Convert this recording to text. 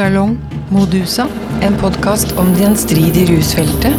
Salong Modusa, en podkast om det gjenstridige rusfeltet.